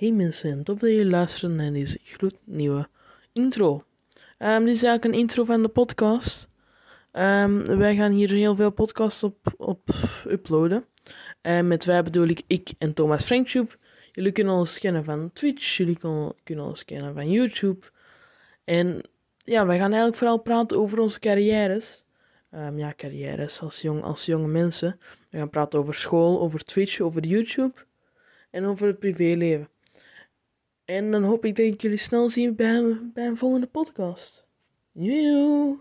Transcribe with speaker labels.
Speaker 1: Hey mensen, tof dat je luistert naar deze gloednieuwe intro. Ehm, dit is eigenlijk een intro van de podcast. Ehm, wij gaan hier heel veel podcasts op, op uploaden. En met wij bedoel ik ik en Thomas Franktube. Jullie kunnen ons kennen van Twitch, jullie kunnen, kunnen ons kennen van YouTube. En ja, wij gaan eigenlijk vooral praten over onze carrières. Ehm, ja, carrières als, jong, als jonge mensen. We gaan praten over school, over Twitch, over YouTube en over het privéleven. En dan hoop ik dat ik jullie snel zie bij, bij een volgende podcast. Joe!